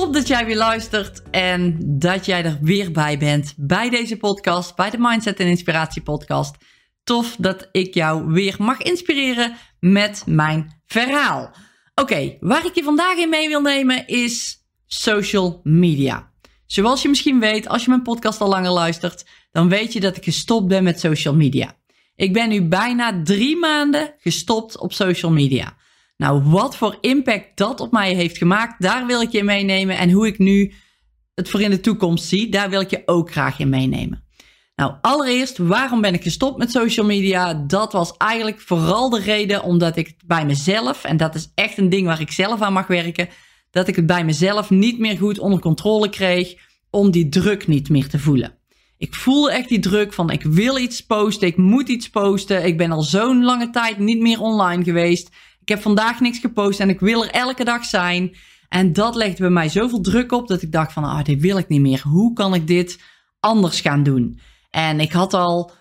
top dat jij weer luistert en dat jij er weer bij bent bij deze podcast, bij de Mindset en Inspiratie podcast. Tof dat ik jou weer mag inspireren met mijn verhaal. Oké, waar ik je vandaag in mee wil nemen is social media. Zoals je misschien weet, als je mijn podcast al langer luistert, dan weet je dat ik gestopt ben met social media. Ik ben nu bijna drie maanden gestopt op social media. Nou, wat voor impact dat op mij heeft gemaakt, daar wil ik je in meenemen. En hoe ik nu het voor in de toekomst zie, daar wil ik je ook graag in meenemen. Nou, allereerst, waarom ben ik gestopt met social media? Dat was eigenlijk vooral de reden omdat ik het bij mezelf, en dat is echt een ding waar ik zelf aan mag werken, dat ik het bij mezelf niet meer goed onder controle kreeg om die druk niet meer te voelen. Ik voelde echt die druk van ik wil iets posten, ik moet iets posten. Ik ben al zo'n lange tijd niet meer online geweest. Ik heb vandaag niks gepost en ik wil er elke dag zijn. En dat legde bij mij zoveel druk op dat ik dacht van, ah, dit wil ik niet meer. Hoe kan ik dit anders gaan doen? En ik had al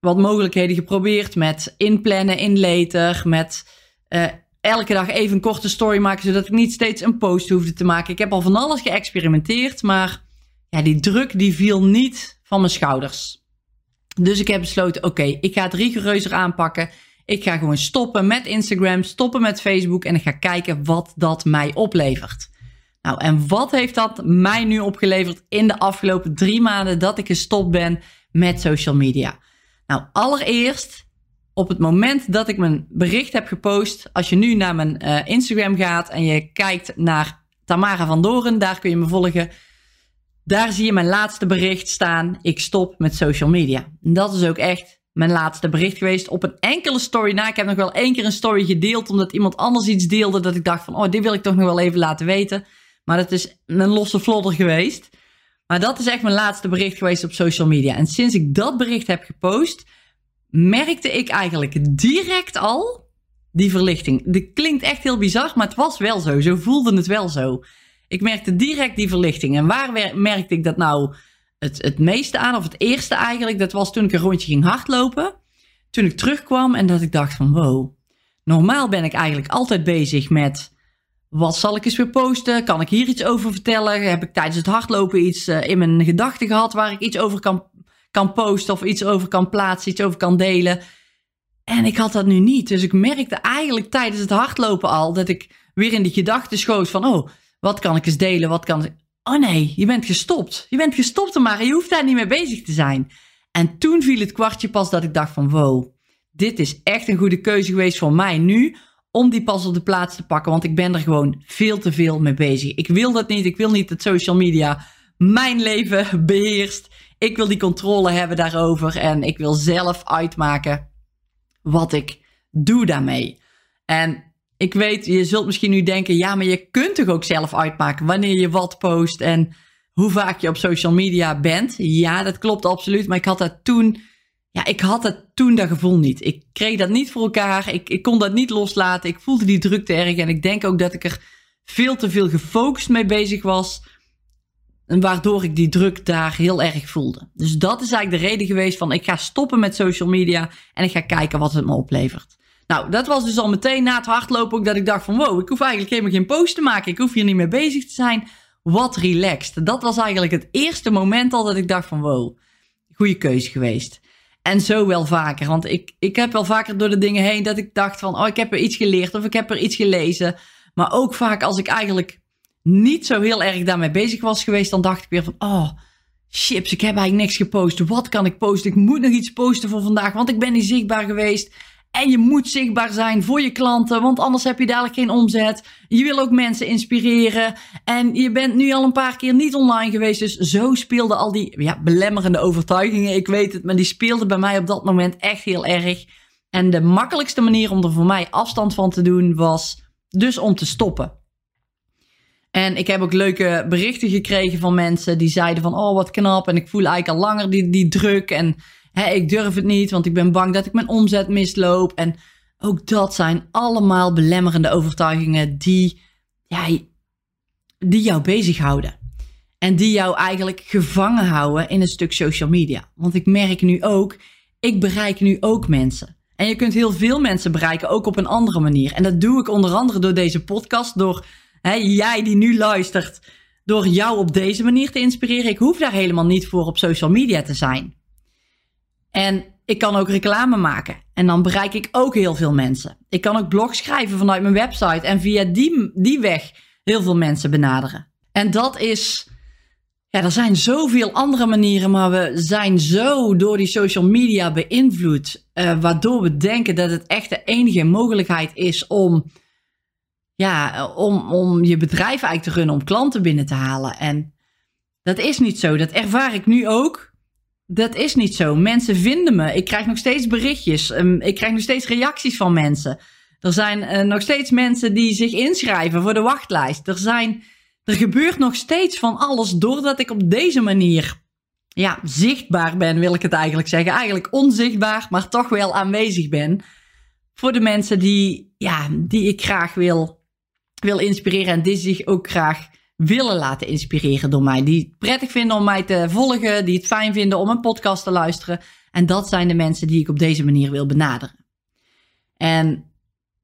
wat mogelijkheden geprobeerd met inplannen in later, met uh, elke dag even een korte story maken, zodat ik niet steeds een post hoefde te maken. Ik heb al van alles geëxperimenteerd, maar ja, die druk die viel niet van mijn schouders. Dus ik heb besloten, oké, ik ga het rigoureuzer aanpakken. Ik ga gewoon stoppen met Instagram, stoppen met Facebook en ik ga kijken wat dat mij oplevert. Nou, en wat heeft dat mij nu opgeleverd in de afgelopen drie maanden dat ik gestopt ben met social media? Nou, allereerst op het moment dat ik mijn bericht heb gepost, als je nu naar mijn uh, Instagram gaat en je kijkt naar Tamara van Doren, daar kun je me volgen. Daar zie je mijn laatste bericht staan. Ik stop met social media. Dat is ook echt mijn laatste bericht geweest op een enkele story na. Ik heb nog wel één keer een story gedeeld omdat iemand anders iets deelde dat ik dacht van, oh, dit wil ik toch nog wel even laten weten. Maar dat is een losse vlodder geweest. Maar dat is echt mijn laatste bericht geweest op social media. En sinds ik dat bericht heb gepost, merkte ik eigenlijk direct al die verlichting. Dit klinkt echt heel bizar, maar het was wel zo. Zo voelde het wel zo. Ik merkte direct die verlichting. En waar merkte ik dat nou het, het meeste aan, of het eerste eigenlijk, dat was toen ik een rondje ging hardlopen. Toen ik terugkwam en dat ik dacht van wow, normaal ben ik eigenlijk altijd bezig met wat zal ik eens weer posten? Kan ik hier iets over vertellen? Heb ik tijdens het hardlopen iets uh, in mijn gedachten gehad waar ik iets over kan, kan posten of iets over kan plaatsen, iets over kan delen? En ik had dat nu niet. Dus ik merkte eigenlijk tijdens het hardlopen al dat ik weer in die gedachten schoot van oh, wat kan ik eens delen? Wat kan ik... Oh nee, je bent gestopt. Je bent gestopt maar je hoeft daar niet mee bezig te zijn. En toen viel het kwartje pas dat ik dacht van wow, dit is echt een goede keuze geweest voor mij nu om die pas op de plaats te pakken. Want ik ben er gewoon veel te veel mee bezig. Ik wil dat niet. Ik wil niet dat social media mijn leven beheerst. Ik wil die controle hebben daarover. En ik wil zelf uitmaken wat ik doe daarmee. En ik weet, je zult misschien nu denken, ja, maar je kunt toch ook zelf uitmaken wanneer je wat post en hoe vaak je op social media bent. Ja, dat klopt absoluut. Maar ik had dat toen, ja, ik had het toen dat gevoel niet. Ik kreeg dat niet voor elkaar. Ik, ik kon dat niet loslaten. Ik voelde die druk te erg. En ik denk ook dat ik er veel te veel gefocust mee bezig was. Waardoor ik die druk daar heel erg voelde. Dus dat is eigenlijk de reden geweest van ik ga stoppen met social media en ik ga kijken wat het me oplevert. Nou, dat was dus al meteen na het hardlopen ook dat ik dacht van wow, ik hoef eigenlijk helemaal geen post te maken. Ik hoef hier niet mee bezig te zijn. Wat relaxed. Dat was eigenlijk het eerste moment al dat ik dacht van wow, goede keuze geweest. En zo wel vaker. Want ik, ik heb wel vaker door de dingen heen dat ik dacht van oh, ik heb er iets geleerd of ik heb er iets gelezen. Maar ook vaak als ik eigenlijk niet zo heel erg daarmee bezig was geweest, dan dacht ik weer van oh, chips, ik heb eigenlijk niks gepost. Wat kan ik posten? Ik moet nog iets posten voor vandaag, want ik ben niet zichtbaar geweest. En je moet zichtbaar zijn voor je klanten, want anders heb je dadelijk geen omzet. Je wil ook mensen inspireren. En je bent nu al een paar keer niet online geweest. Dus zo speelden al die ja, belemmerende overtuigingen. Ik weet het, maar die speelden bij mij op dat moment echt heel erg. En de makkelijkste manier om er voor mij afstand van te doen was dus om te stoppen. En ik heb ook leuke berichten gekregen van mensen die zeiden van oh wat knap en ik voel eigenlijk al langer die, die druk en ik durf het niet, want ik ben bang dat ik mijn omzet misloop. En ook dat zijn allemaal belemmerende overtuigingen die, ja, die jou bezighouden. En die jou eigenlijk gevangen houden in een stuk social media. Want ik merk nu ook, ik bereik nu ook mensen. En je kunt heel veel mensen bereiken, ook op een andere manier. En dat doe ik onder andere door deze podcast, door hè, jij die nu luistert, door jou op deze manier te inspireren. Ik hoef daar helemaal niet voor op social media te zijn. En ik kan ook reclame maken. En dan bereik ik ook heel veel mensen. Ik kan ook blogs schrijven vanuit mijn website en via die, die weg heel veel mensen benaderen. En dat is. Ja, er zijn zoveel andere manieren, maar we zijn zo door die social media beïnvloed, uh, waardoor we denken dat het echt de enige mogelijkheid is om, ja, om, om je bedrijf eigenlijk te runnen, om klanten binnen te halen. En dat is niet zo. Dat ervaar ik nu ook. Dat is niet zo. Mensen vinden me. Ik krijg nog steeds berichtjes. Um, ik krijg nog steeds reacties van mensen. Er zijn uh, nog steeds mensen die zich inschrijven voor de wachtlijst. Er, zijn, er gebeurt nog steeds van alles doordat ik op deze manier ja, zichtbaar ben, wil ik het eigenlijk zeggen. Eigenlijk onzichtbaar, maar toch wel aanwezig ben. Voor de mensen die, ja, die ik graag wil, wil inspireren en die zich ook graag willen laten inspireren door mij. Die het prettig vinden om mij te volgen, die het fijn vinden om een podcast te luisteren. En dat zijn de mensen die ik op deze manier wil benaderen. En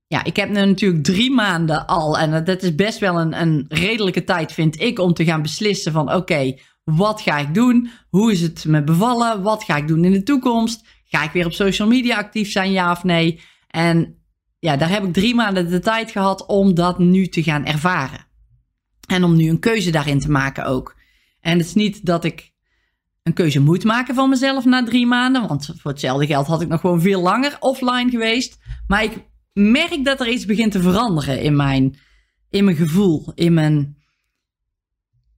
ja, ik heb nu natuurlijk drie maanden al, en dat is best wel een, een redelijke tijd, vind ik, om te gaan beslissen van oké, wat ga ik doen? Hoe is het me bevallen? Wat ga ik doen in de toekomst? Ga ik weer op social media actief zijn, ja of nee? En ja, daar heb ik drie maanden de tijd gehad om dat nu te gaan ervaren. En om nu een keuze daarin te maken ook. En het is niet dat ik een keuze moet maken van mezelf na drie maanden. Want voor hetzelfde geld had ik nog gewoon veel langer offline geweest. Maar ik merk dat er iets begint te veranderen in mijn, in mijn gevoel. In mijn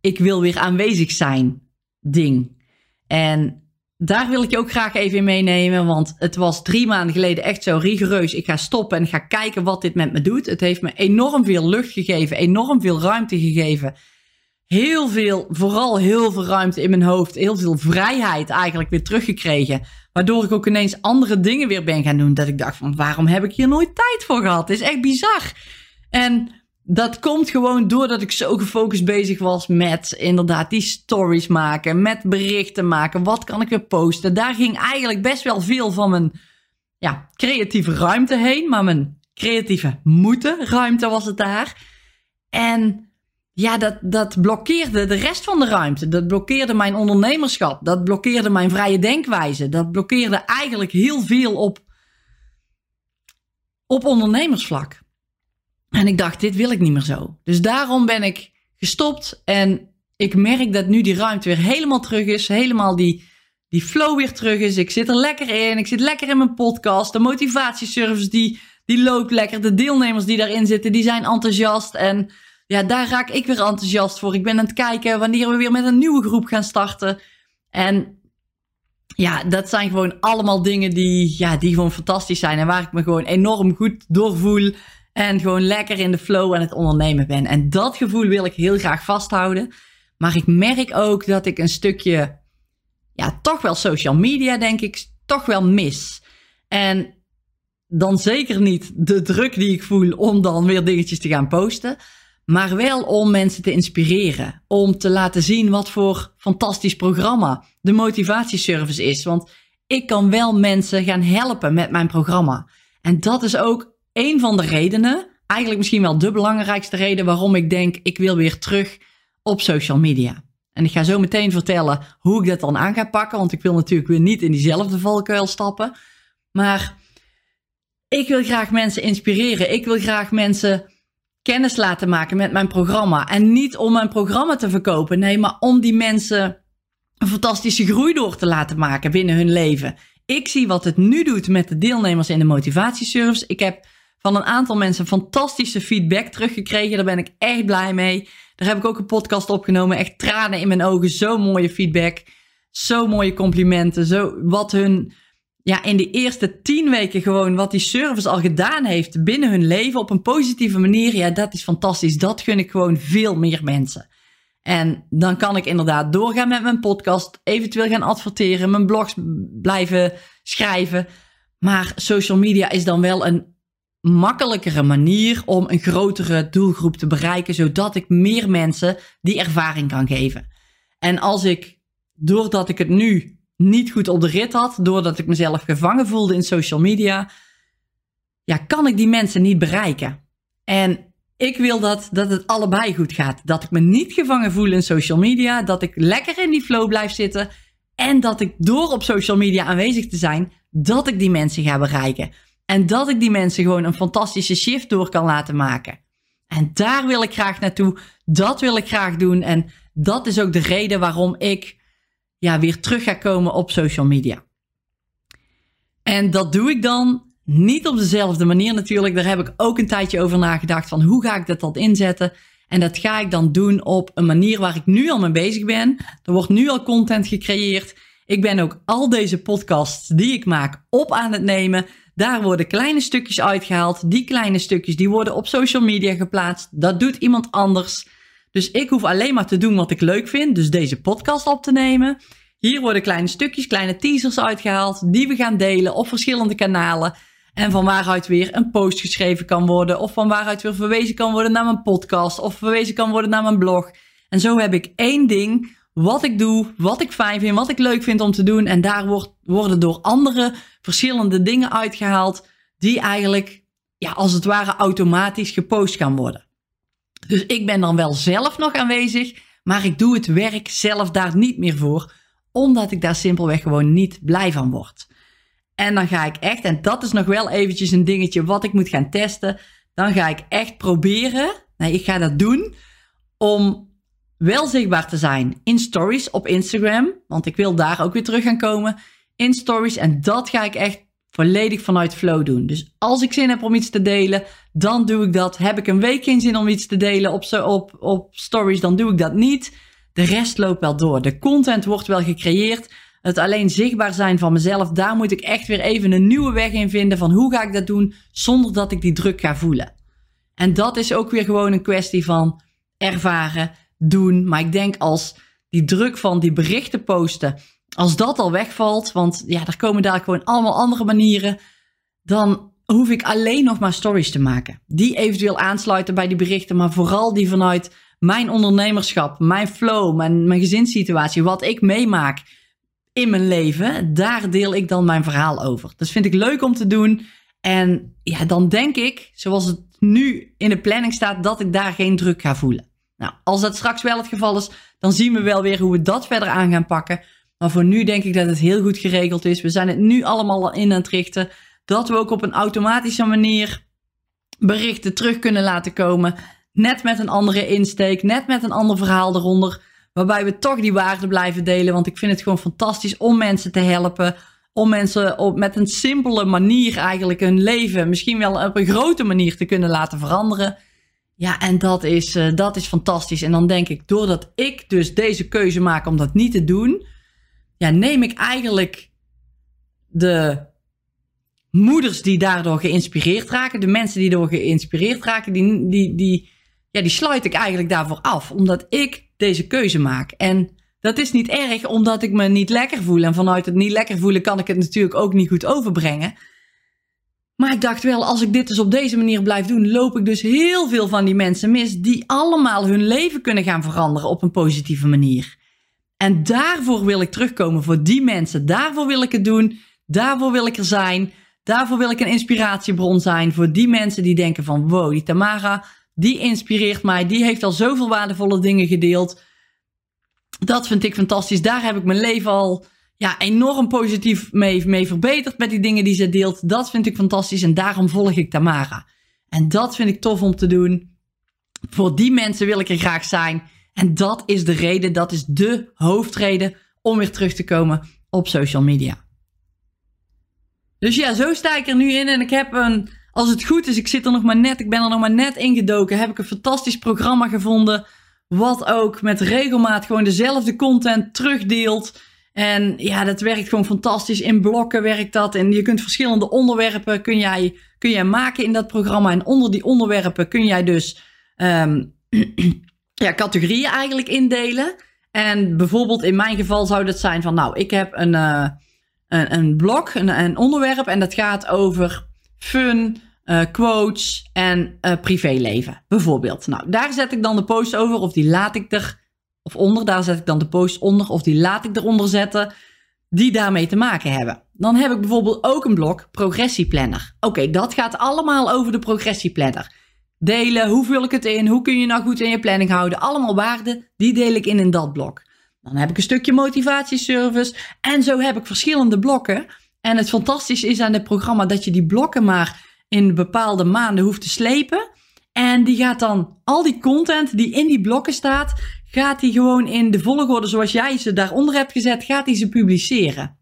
ik wil weer aanwezig zijn ding. En daar wil ik je ook graag even in meenemen. Want het was drie maanden geleden echt zo rigoureus. Ik ga stoppen en ga kijken wat dit met me doet. Het heeft me enorm veel lucht gegeven. Enorm veel ruimte gegeven. Heel veel, vooral heel veel ruimte in mijn hoofd. Heel veel vrijheid eigenlijk weer teruggekregen. Waardoor ik ook ineens andere dingen weer ben gaan doen. Dat ik dacht van waarom heb ik hier nooit tijd voor gehad? Het is echt bizar. En dat komt gewoon doordat ik zo gefocust bezig was met inderdaad die stories maken, met berichten maken. Wat kan ik weer posten? Daar ging eigenlijk best wel veel van mijn ja, creatieve ruimte heen, maar mijn creatieve moeten ruimte was het daar. En ja, dat, dat blokkeerde de rest van de ruimte. Dat blokkeerde mijn ondernemerschap. Dat blokkeerde mijn vrije denkwijze. Dat blokkeerde eigenlijk heel veel op, op ondernemersvlak. En ik dacht, dit wil ik niet meer zo. Dus daarom ben ik gestopt. En ik merk dat nu die ruimte weer helemaal terug is. Helemaal die, die flow weer terug is. Ik zit er lekker in. Ik zit lekker in mijn podcast. De motivatieservice die, die loopt lekker. De deelnemers die daarin zitten, die zijn enthousiast. En ja, daar raak ik weer enthousiast voor. Ik ben aan het kijken wanneer we weer met een nieuwe groep gaan starten. En ja, dat zijn gewoon allemaal dingen die, ja, die gewoon fantastisch zijn. En waar ik me gewoon enorm goed door voel. En gewoon lekker in de flow aan het ondernemen ben. En dat gevoel wil ik heel graag vasthouden. Maar ik merk ook dat ik een stukje, ja, toch wel social media, denk ik, toch wel mis. En dan zeker niet de druk die ik voel om dan weer dingetjes te gaan posten. Maar wel om mensen te inspireren. Om te laten zien wat voor fantastisch programma de motivatieservice is. Want ik kan wel mensen gaan helpen met mijn programma. En dat is ook een van de redenen, eigenlijk misschien wel de belangrijkste reden waarom ik denk ik wil weer terug op social media. En ik ga zo meteen vertellen hoe ik dat dan aan ga pakken, want ik wil natuurlijk weer niet in diezelfde valkuil stappen. Maar ik wil graag mensen inspireren. Ik wil graag mensen kennis laten maken met mijn programma. En niet om mijn programma te verkopen, nee, maar om die mensen een fantastische groei door te laten maken binnen hun leven. Ik zie wat het nu doet met de deelnemers in de motivatieservice. Ik heb van een aantal mensen fantastische feedback teruggekregen. Daar ben ik echt blij mee. Daar heb ik ook een podcast opgenomen. Echt tranen in mijn ogen. Zo mooie feedback. Zo mooie complimenten. Zo wat hun ja, in de eerste tien weken gewoon wat die service al gedaan heeft binnen hun leven op een positieve manier. Ja, dat is fantastisch. Dat gun ik gewoon veel meer mensen. En dan kan ik inderdaad doorgaan met mijn podcast, eventueel gaan adverteren, mijn blogs blijven schrijven. Maar social media is dan wel een makkelijkere manier om een grotere doelgroep te bereiken, zodat ik meer mensen die ervaring kan geven. En als ik, doordat ik het nu niet goed op de rit had, doordat ik mezelf gevangen voelde in social media, ja, kan ik die mensen niet bereiken. En ik wil dat, dat het allebei goed gaat. Dat ik me niet gevangen voel in social media, dat ik lekker in die flow blijf zitten en dat ik door op social media aanwezig te zijn, dat ik die mensen ga bereiken. En dat ik die mensen gewoon een fantastische shift door kan laten maken. En daar wil ik graag naartoe. Dat wil ik graag doen. En dat is ook de reden waarom ik ja, weer terug ga komen op social media. En dat doe ik dan niet op dezelfde manier natuurlijk. Daar heb ik ook een tijdje over nagedacht van hoe ga ik dat dan inzetten. En dat ga ik dan doen op een manier waar ik nu al mee bezig ben. Er wordt nu al content gecreëerd. Ik ben ook al deze podcasts die ik maak op aan het nemen. Daar worden kleine stukjes uitgehaald. Die kleine stukjes die worden op social media geplaatst. Dat doet iemand anders. Dus ik hoef alleen maar te doen wat ik leuk vind. Dus deze podcast op te nemen. Hier worden kleine stukjes, kleine teasers uitgehaald. Die we gaan delen op verschillende kanalen. En van waaruit weer een post geschreven kan worden. Of van waaruit weer verwezen kan worden naar mijn podcast. Of verwezen kan worden naar mijn blog. En zo heb ik één ding wat ik doe, wat ik fijn vind, wat ik leuk vind om te doen. En daar wordt, worden door andere verschillende dingen uitgehaald. Die eigenlijk, ja, als het ware automatisch gepost gaan worden. Dus ik ben dan wel zelf nog aanwezig. Maar ik doe het werk zelf daar niet meer voor. Omdat ik daar simpelweg gewoon niet blij van word. En dan ga ik echt, en dat is nog wel eventjes een dingetje wat ik moet gaan testen. Dan ga ik echt proberen, nee, ik ga dat doen, om wel zichtbaar te zijn in stories op Instagram. Want ik wil daar ook weer terug gaan komen in stories. En dat ga ik echt volledig vanuit flow doen. Dus als ik zin heb om iets te delen, dan doe ik dat. Heb ik een week geen zin om iets te delen op, op, op stories, dan doe ik dat niet. De rest loopt wel door. De content wordt wel gecreëerd. Het alleen zichtbaar zijn van mezelf, daar moet ik echt weer even een nieuwe weg in vinden van hoe ga ik dat doen zonder dat ik die druk ga voelen. En dat is ook weer gewoon een kwestie van ervaren, doen. Maar ik denk als die druk van die berichten posten, als dat al wegvalt, want ja, er komen daar gewoon allemaal andere manieren, dan hoef ik alleen nog maar stories te maken. Die eventueel aansluiten bij die berichten, maar vooral die vanuit mijn ondernemerschap, mijn flow, mijn, mijn gezinssituatie, wat ik meemaak in mijn leven, daar deel ik dan mijn verhaal over. Dat vind ik leuk om te doen. En ja, dan denk ik, zoals het nu in de planning staat, dat ik daar geen druk ga voelen. Nou, als dat straks wel het geval is, dan zien we wel weer hoe we dat verder aan gaan pakken. Maar voor nu denk ik dat het heel goed geregeld is. We zijn het nu allemaal in aan het richten. Dat we ook op een automatische manier berichten terug kunnen laten komen. Net met een andere insteek, net met een ander verhaal eronder. Waarbij we toch die waarde blijven delen. Want ik vind het gewoon fantastisch om mensen te helpen. Om mensen op, met een simpele manier eigenlijk hun leven misschien wel op een grote manier te kunnen laten veranderen. Ja, en dat is, uh, dat is fantastisch. En dan denk ik, doordat ik dus deze keuze maak om dat niet te doen, ja, neem ik eigenlijk de moeders die daardoor geïnspireerd raken, de mensen die door geïnspireerd raken, die, die, die, ja, die sluit ik eigenlijk daarvoor af. Omdat ik deze keuze maak. En dat is niet erg, omdat ik me niet lekker voel. En vanuit het niet lekker voelen kan ik het natuurlijk ook niet goed overbrengen. Maar ik dacht wel, als ik dit dus op deze manier blijf doen, loop ik dus heel veel van die mensen mis die allemaal hun leven kunnen gaan veranderen op een positieve manier. En daarvoor wil ik terugkomen voor die mensen. Daarvoor wil ik het doen. Daarvoor wil ik er zijn. Daarvoor wil ik een inspiratiebron zijn voor die mensen die denken van wow, die Tamara, die inspireert mij. Die heeft al zoveel waardevolle dingen gedeeld. Dat vind ik fantastisch. Daar heb ik mijn leven al ja, enorm positief mee, mee verbeterd met die dingen die ze deelt. Dat vind ik fantastisch en daarom volg ik Tamara. En dat vind ik tof om te doen. Voor die mensen wil ik er graag zijn. En dat is de reden, dat is de hoofdreden om weer terug te komen op social media. Dus ja, zo sta ik er nu in en ik heb een, als het goed is, ik zit er nog maar net, ik ben er nog maar net ingedoken, heb ik een fantastisch programma gevonden, wat ook met regelmaat gewoon dezelfde content terugdeelt. En ja, dat werkt gewoon fantastisch. In blokken werkt dat. En je kunt verschillende onderwerpen kun jij, kun jij maken in dat programma. En onder die onderwerpen kun jij dus um, ja, categorieën eigenlijk indelen. En bijvoorbeeld in mijn geval zou dat zijn van, nou, ik heb een, uh, een, een blog, een, een onderwerp en dat gaat over fun, uh, quotes en uh, privéleven, bijvoorbeeld. Nou, daar zet ik dan de post over of die laat ik er, of onder, daar zet ik dan de post onder of die laat ik eronder zetten, die daarmee te maken hebben. Dan heb ik bijvoorbeeld ook een blog, progressieplanner. Oké, dat gaat allemaal over de progressieplanner. Delen, hoe vul ik het in, hoe kun je nou goed in je planning houden, allemaal waarden, die deel ik in in dat blok. Dan heb ik een stukje motivatieservice en zo heb ik verschillende blokken. En het fantastische is aan dit programma dat je die blokken maar in bepaalde maanden hoeft te slepen. En die gaat dan al die content die in die blokken staat, gaat die gewoon in de volgorde zoals jij ze daaronder hebt gezet, gaat die ze publiceren.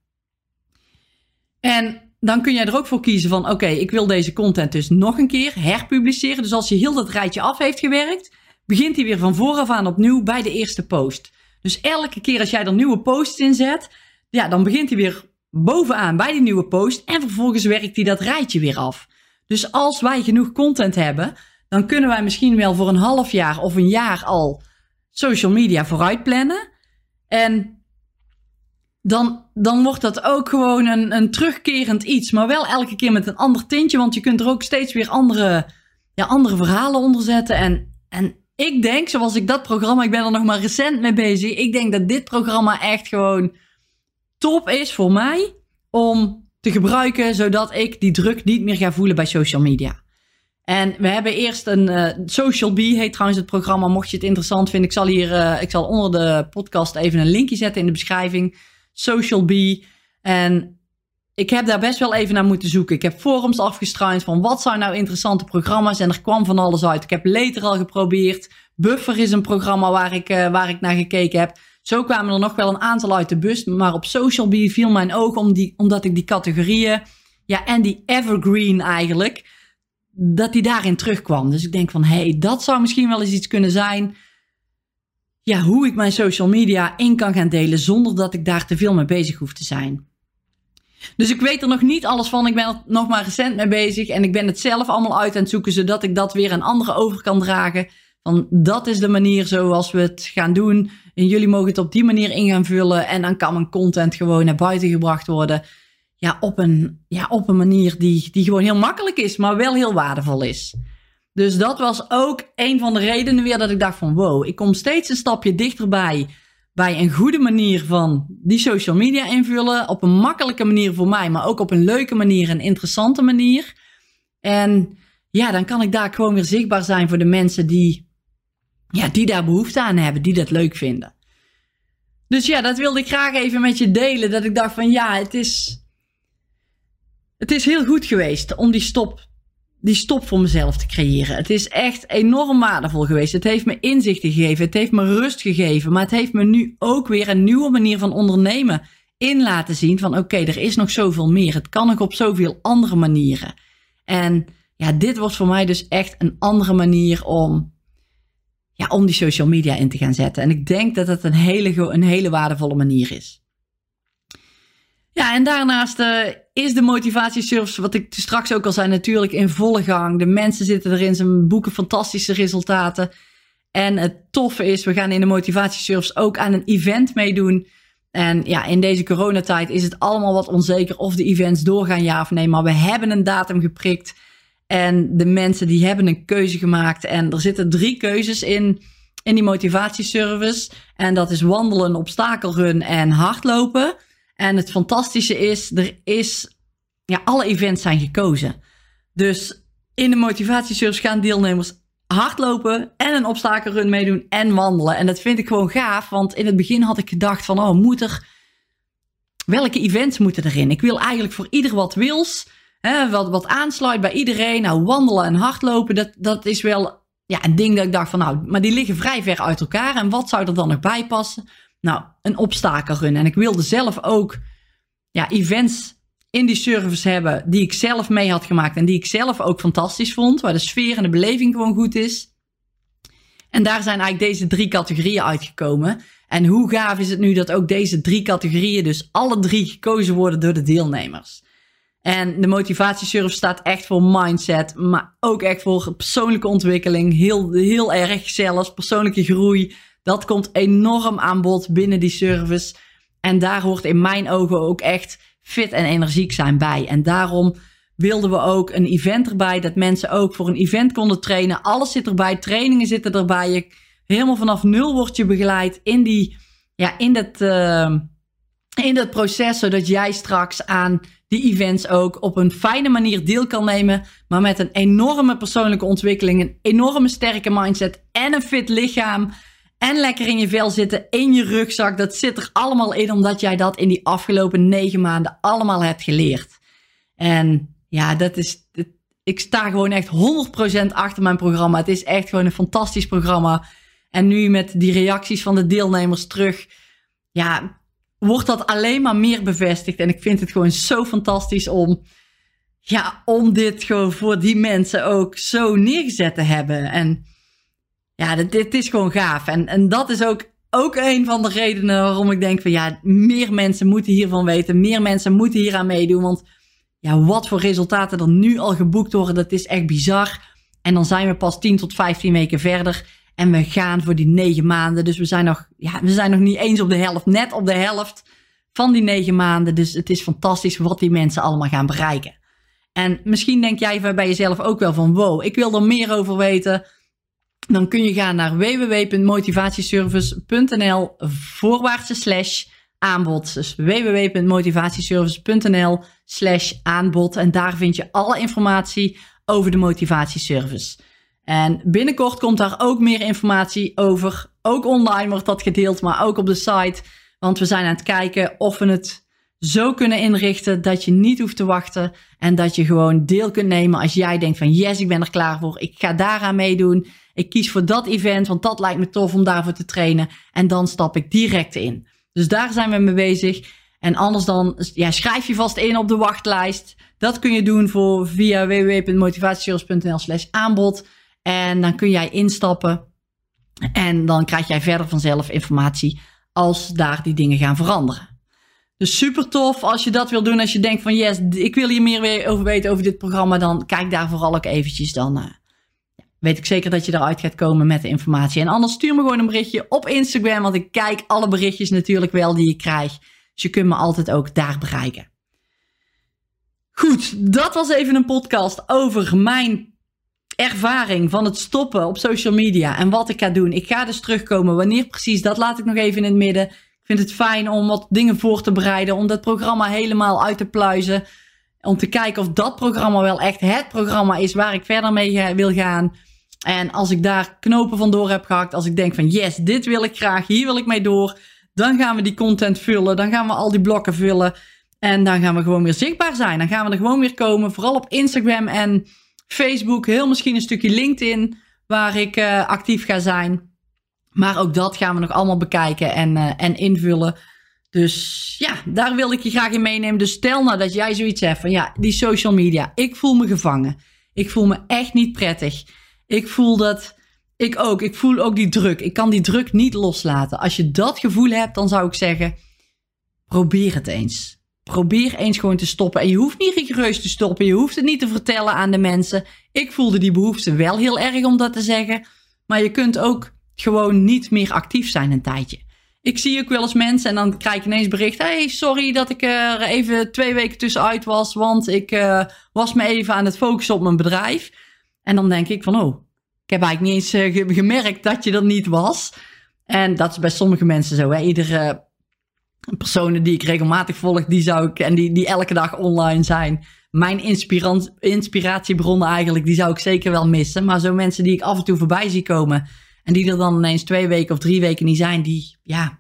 En dan kun jij er ook voor kiezen van, oké, ik wil deze content dus nog een keer herpubliceren. Dus als je heel dat rijtje af heeft gewerkt, begint hij weer van vooraf aan opnieuw bij de eerste post. Dus elke keer als jij er nieuwe posts in zet, ja, dan begint hij weer bovenaan bij die nieuwe post en vervolgens werkt hij dat rijtje weer af. Dus als wij genoeg content hebben, dan kunnen wij misschien wel voor een half jaar of een jaar al social media vooruit plannen. En dan, dan wordt dat ook gewoon een, een terugkerend iets. Maar wel elke keer met een ander tintje. Want je kunt er ook steeds weer andere, ja, andere verhalen onder zetten. En, en ik denk, zoals ik dat programma, ik ben er nog maar recent mee bezig. Ik denk dat dit programma echt gewoon top is voor mij om te gebruiken, zodat ik die druk niet meer ga voelen bij social media. En we hebben eerst een uh, Social Bee, heet trouwens het programma. Mocht je het interessant vinden, ik zal hier, uh, ik zal onder de podcast even een linkje zetten in de beschrijving. Social Bee. En ik heb daar best wel even naar moeten zoeken. Ik heb forums afgestruind van wat zijn nou interessante programma's. En er kwam van alles uit. Ik heb Later al geprobeerd. Buffer is een programma waar ik, uh, waar ik naar gekeken heb. Zo kwamen er nog wel een aantal uit de bus. Maar op Social Bee viel mijn oog die, omdat ik die categorieën. Ja, en die evergreen eigenlijk. Dat die daarin terugkwam. Dus ik denk van hé, hey, dat zou misschien wel eens iets kunnen zijn. Ja, hoe ik mijn social media in kan gaan delen zonder dat ik daar te veel mee bezig hoef te zijn. Dus ik weet er nog niet alles van. Ik ben er nog maar recent mee bezig. En ik ben het zelf allemaal uit aan het zoeken, zodat ik dat weer aan anderen over kan dragen. Van dat is de manier zoals we het gaan doen. En jullie mogen het op die manier in gaan vullen. En dan kan mijn content gewoon naar buiten gebracht worden. Ja, op een, ja, op een manier die, die gewoon heel makkelijk is, maar wel heel waardevol is. Dus dat was ook een van de redenen weer dat ik dacht van wow, ik kom steeds een stapje dichterbij bij een goede manier van die social media invullen. Op een makkelijke manier voor mij, maar ook op een leuke manier, een interessante manier. En ja, dan kan ik daar gewoon weer zichtbaar zijn voor de mensen die ja, die daar behoefte aan hebben, die dat leuk vinden. Dus ja, dat wilde ik graag even met je delen. Dat ik dacht van ja, het is, het is heel goed geweest om die stop, die stop voor mezelf te creëren. Het is echt enorm waardevol geweest. Het heeft me inzichten gegeven. Het heeft me rust gegeven. Maar het heeft me nu ook weer een nieuwe manier van ondernemen in laten zien. Van oké, er is nog zoveel meer. Het kan nog op zoveel andere manieren. En ja, dit was voor mij dus echt een andere manier om ja, om die social media in te gaan zetten. En ik denk dat het een hele, een hele waardevolle manier is. Ja, en daarnaast uh, is de motivatiesurfs, wat ik straks ook al zei, natuurlijk in volle gang. De mensen zitten erin, ze boeken fantastische resultaten. En het toffe is, we gaan in de motivatiesurfs ook aan een event meedoen. En ja, in deze coronatijd is het allemaal wat onzeker of de events doorgaan, ja of nee. Maar we hebben een datum geprikt. En de mensen die hebben een keuze gemaakt. En er zitten drie keuzes in, in die motivatieservice. En dat is wandelen, obstakelrun en hardlopen. En het fantastische is, er is, ja, alle events zijn gekozen. Dus in de motivatieservice gaan deelnemers hardlopen en een obstakelrun meedoen en wandelen. En dat vind ik gewoon gaaf, want in het begin had ik gedacht van, oh, moet er, welke events moeten erin? Ik wil eigenlijk voor ieder wat wils hè, wat, wat aansluit bij iedereen. Nou, wandelen en hardlopen, dat, dat is wel ja, een ding dat ik dacht van nou, maar die liggen vrij ver uit elkaar. En wat zou er dan nog bij passen? Nou, een obstakelrun. En ik wilde zelf ook ja, events in die service hebben die ik zelf mee had gemaakt en die ik zelf ook fantastisch vond, waar de sfeer en de beleving gewoon goed is. En daar zijn eigenlijk deze drie categorieën uitgekomen. En hoe gaaf is het nu dat ook deze drie categorieën, dus alle drie gekozen worden door de deelnemers. En de motivatiesurf staat echt voor mindset, maar ook echt voor persoonlijke ontwikkeling. Heel, heel erg zelfs, persoonlijke groei. Dat komt enorm aan bod binnen die service. En daar hoort in mijn ogen ook echt fit en energiek zijn bij. En daarom wilden we ook een event erbij, dat mensen ook voor een event konden trainen. Alles zit erbij, trainingen zitten erbij. Je, helemaal vanaf nul word je begeleid in, die, ja, in, dat, uh, in dat proces, zodat jij straks aan die events ook op een fijne manier deel kan nemen, maar met een enorme persoonlijke ontwikkeling, een enorme sterke mindset en een fit lichaam. En lekker in je vel zitten, in je rugzak. Dat zit er allemaal in, omdat jij dat in die afgelopen negen maanden allemaal hebt geleerd. En ja, dat is. ik sta gewoon echt 100% achter mijn programma. Het is echt gewoon een fantastisch programma. En nu met die reacties van de deelnemers terug. Ja, wordt dat alleen maar meer bevestigd. En ik vind het gewoon zo fantastisch om. Ja, om dit gewoon voor die mensen ook zo neergezet te hebben. En ja, dit, is gewoon gaaf. En, en dat is ook, ook een van de redenen waarom ik denk van ja, meer mensen moeten hiervan weten. Meer mensen moeten hier aan meedoen. Want ja, wat voor resultaten er nu al geboekt worden, dat is echt bizar. En dan zijn we pas 10 tot 15 weken verder. En we gaan voor die negen maanden. Dus we zijn nog, ja, we zijn nog niet eens op de helft, net op de helft van die negen maanden. Dus het is fantastisch wat die mensen allemaal gaan bereiken. En misschien denk jij bij jezelf ook wel van wow, ik wil er meer over weten. Dan kun je gaan naar www.motivatieservice.nl voorwaartse slash aanbod. Dus www.motivatieservice.nl slash aanbod. En daar vind je alle informatie over de motivatieservice. En binnenkort komt daar ook meer informatie over. Ook online wordt dat gedeeld, maar ook op de site. Want we zijn aan het kijken of we het zo kunnen inrichten dat je niet hoeft te wachten. En dat je gewoon deel kunt nemen als jij denkt van yes, ik ben er klaar voor. Ik ga daaraan meedoen. Ik kies voor dat event, want dat lijkt me tof om daarvoor te trainen. En dan stap ik direct in. Dus daar zijn we mee bezig. En anders dan ja, schrijf je vast in op de wachtlijst. Dat kun je doen voor, via www.motivatiesales.nl slash aanbod. En dan kun jij instappen. En dan krijg jij verder vanzelf informatie als daar die dingen gaan veranderen. Dus super tof als je dat wil doen. Als je denkt van yes, ik wil hier meer over weten over dit programma. Dan kijk daar vooral ook eventjes. Dan uh, weet ik zeker dat je eruit gaat komen met de informatie. En anders stuur me gewoon een berichtje op Instagram. Want ik kijk alle berichtjes natuurlijk wel die ik krijg. Dus je kunt me altijd ook daar bereiken. Goed, dat was even een podcast over mijn ervaring van het stoppen op social media en wat ik ga doen. Ik ga dus terugkomen. Wanneer precies, dat laat ik nog even in het midden. Ik vind het fijn om wat dingen voor te bereiden, om dat programma helemaal uit te pluizen. Om te kijken of dat programma wel echt het programma is waar ik verder mee wil gaan. En als ik daar knopen van door heb gehakt, als ik denk van yes, dit wil ik graag, hier wil ik mee door, dan gaan we die content vullen, dan gaan we al die blokken vullen en dan gaan we gewoon weer zichtbaar zijn. Dan gaan we er gewoon weer komen, vooral op Instagram en Facebook, heel misschien een stukje LinkedIn waar ik uh, actief ga zijn. Maar ook dat gaan we nog allemaal bekijken en, uh, en invullen. Dus ja, daar wil ik je graag in meenemen. Dus stel nou dat jij zoiets hebt van ja, die social media, ik voel me gevangen. Ik voel me echt niet prettig. Ik voel dat, ik ook, ik voel ook die druk. Ik kan die druk niet loslaten. Als je dat gevoel hebt, dan zou ik zeggen, probeer het eens. Probeer eens gewoon te stoppen. En je hoeft niet rigoureus te stoppen. Je hoeft het niet te vertellen aan de mensen. Ik voelde die behoefte wel heel erg om dat te zeggen. Maar je kunt ook gewoon niet meer actief zijn een tijdje. Ik zie ook wel eens mensen en dan krijg ik ineens bericht. Hey, sorry dat ik er even twee weken tussenuit was. Want ik uh, was me even aan het focussen op mijn bedrijf. En dan denk ik van, oh, ik heb eigenlijk niet eens uh, gemerkt dat je er niet was. En dat is bij sommige mensen zo. Hè? Iedere personen die ik regelmatig volg, die zou ik, en die, die elke dag online zijn, mijn inspiratiebronnen eigenlijk, die zou ik zeker wel missen. Maar zo mensen die ik af en toe voorbij zie komen en die er dan ineens twee weken of drie weken niet zijn, die, ja,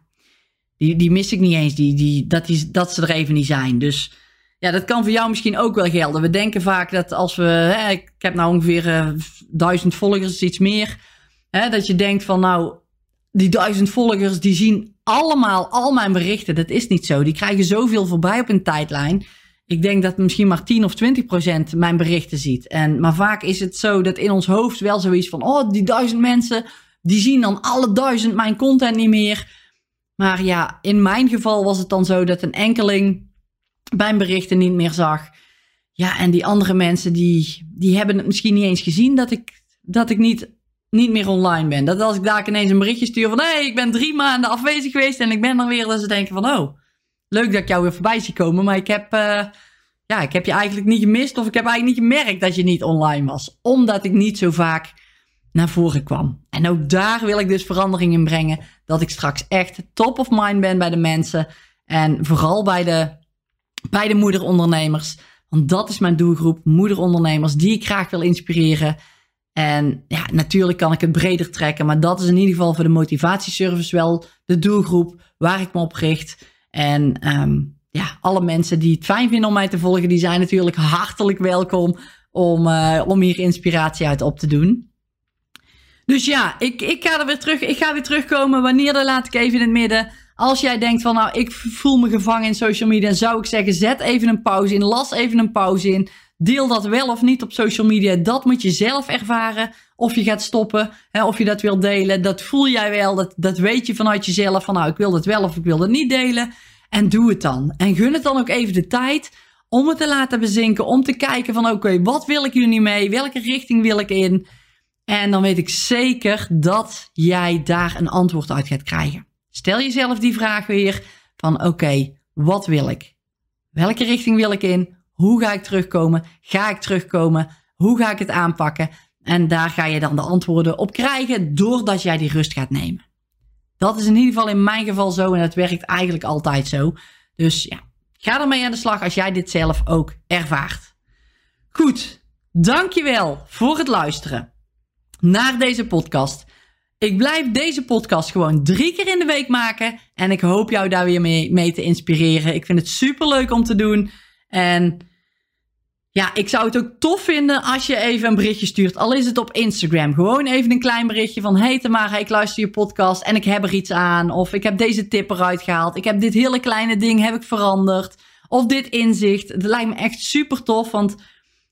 die, die mis ik niet eens. Die, die, dat, die, dat ze er even niet zijn. Dus ja, dat kan voor jou misschien ook wel gelden. We denken vaak dat als we, hè, ik heb nou ongeveer uh, duizend volgers, iets meer, hè, dat je denkt van nou, die duizend volgers die zien allemaal al mijn berichten. Dat is niet zo. Die krijgen zoveel voorbij op een tijdlijn. Ik denk dat misschien maar 10 of 20 procent mijn berichten ziet. En, maar vaak is het zo dat in ons hoofd wel zoiets van: oh, die duizend mensen, die zien dan alle duizend mijn content niet meer. Maar ja, in mijn geval was het dan zo dat een enkeling mijn berichten niet meer zag. ja, en die andere mensen die, die hebben het misschien niet eens gezien dat ik, dat ik niet, niet meer online ben. Dat als ik daar ineens een berichtje stuur van hé, hey, ik ben drie maanden afwezig geweest en ik ben er weer, dat ze denken van oh, leuk dat ik jou weer voorbij zie komen, maar ik heb, uh, ja, ik heb je eigenlijk niet gemist of ik heb eigenlijk niet gemerkt dat je niet online was. Omdat ik niet zo vaak naar voren kwam. En ook daar wil ik dus verandering in brengen. Dat ik straks echt top of mind ben bij de mensen. En vooral bij de, bij de moederondernemers. Want dat is mijn doelgroep, moederondernemers die ik graag wil inspireren. En ja, natuurlijk kan ik het breder trekken, maar dat is in ieder geval voor de motivatieservice wel de doelgroep waar ik me op richt. En um, ja, alle mensen die het fijn vinden om mij te volgen, die zijn natuurlijk hartelijk welkom om, uh, om hier inspiratie uit op te doen. Dus ja, ik, ik ga er weer terug. Ik ga weer terugkomen. Wanneer, dan laat ik even in het midden. Als jij denkt van nou, ik voel me gevangen in social media, zou ik zeggen, zet even een pauze in, las even een pauze in. Deel dat wel of niet op social media. Dat moet je zelf ervaren. Of je gaat stoppen, hè, of je dat wilt delen. Dat voel jij wel. Dat, dat weet je vanuit jezelf. Van nou, ik wil dat wel of ik wil dat niet delen. En doe het dan. En gun het dan ook even de tijd om het te laten bezinken. Om te kijken van oké, wat wil ik nu mee? Welke richting wil ik in? En dan weet ik zeker dat jij daar een antwoord uit gaat krijgen. Stel jezelf die vraag weer van oké, wat wil ik? Welke richting wil ik in? Hoe ga ik terugkomen? Ga ik terugkomen? Hoe ga ik het aanpakken? En daar ga je dan de antwoorden op krijgen doordat jij die rust gaat nemen. Dat is in ieder geval in mijn geval zo en het werkt eigenlijk altijd zo. Dus ja, ga ermee aan de slag als jij dit zelf ook ervaart. Goed, dankjewel voor het luisteren naar deze podcast. Ik blijf deze podcast gewoon drie keer in de week maken. En ik hoop jou daar weer mee, te inspireren. Ik vind het super leuk om te doen. En ja, ik zou het ook tof vinden als je even een berichtje stuurt. Al is het op Instagram. Gewoon even een klein berichtje van... Hey Tamara, ik luister je podcast en ik heb er iets aan. Of ik heb deze tip eruit gehaald. Ik heb dit hele kleine ding heb ik veranderd. Of dit inzicht. Het lijkt me echt super tof. Want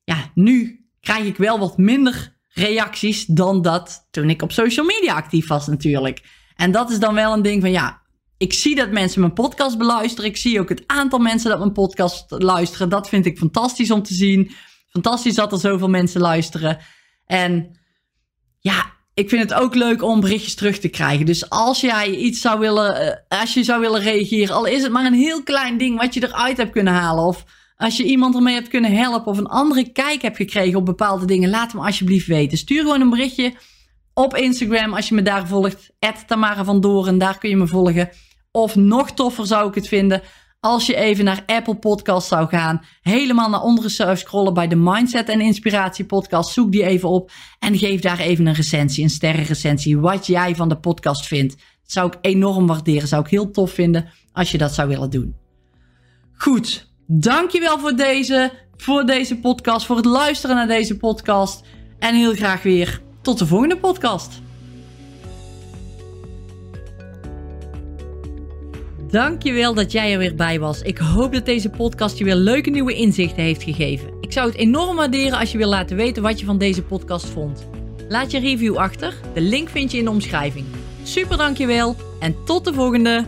ja, nu krijg ik wel wat minder reacties dan dat toen ik op social media actief was natuurlijk. En dat is dan wel een ding van ja, ik zie dat mensen mijn podcast beluisteren. Ik zie ook het aantal mensen dat mijn podcast luisteren. Dat vind ik fantastisch om te zien. Fantastisch dat er zoveel mensen luisteren. En ja, ik vind het ook leuk om berichtjes terug te krijgen. Dus als jij iets zou willen, eh, als je zou willen reageren, al is het maar een heel klein ding wat je eruit hebt kunnen halen. Of als je iemand ermee hebt kunnen helpen of een andere kijk hebt gekregen op bepaalde dingen, laat me alsjeblieft weten. Stuur gewoon een berichtje op Instagram als je me daar volgt. Tamara van Doren, daar kun je me volgen. Of nog toffer zou ik het vinden als je even naar Apple Podcast zou gaan. Helemaal naar onderen scrollen bij de Mindset en Inspiratie podcast. Zoek die even op en geef daar even een recensie, een sterrenrecensie. Wat jij van de podcast vindt. Dat zou ik enorm waarderen. Zou ik heel tof vinden als je dat zou willen doen. Goed, dankjewel voor deze, voor deze podcast, voor het luisteren naar deze podcast. En heel graag weer tot de volgende podcast. Dankjewel dat jij er weer bij was. Ik hoop dat deze podcast je weer leuke nieuwe inzichten heeft gegeven. Ik zou het enorm waarderen als je wil laten weten wat je van deze podcast vond. Laat je review achter. De link vind je in de omschrijving. Super dankjewel en tot de volgende.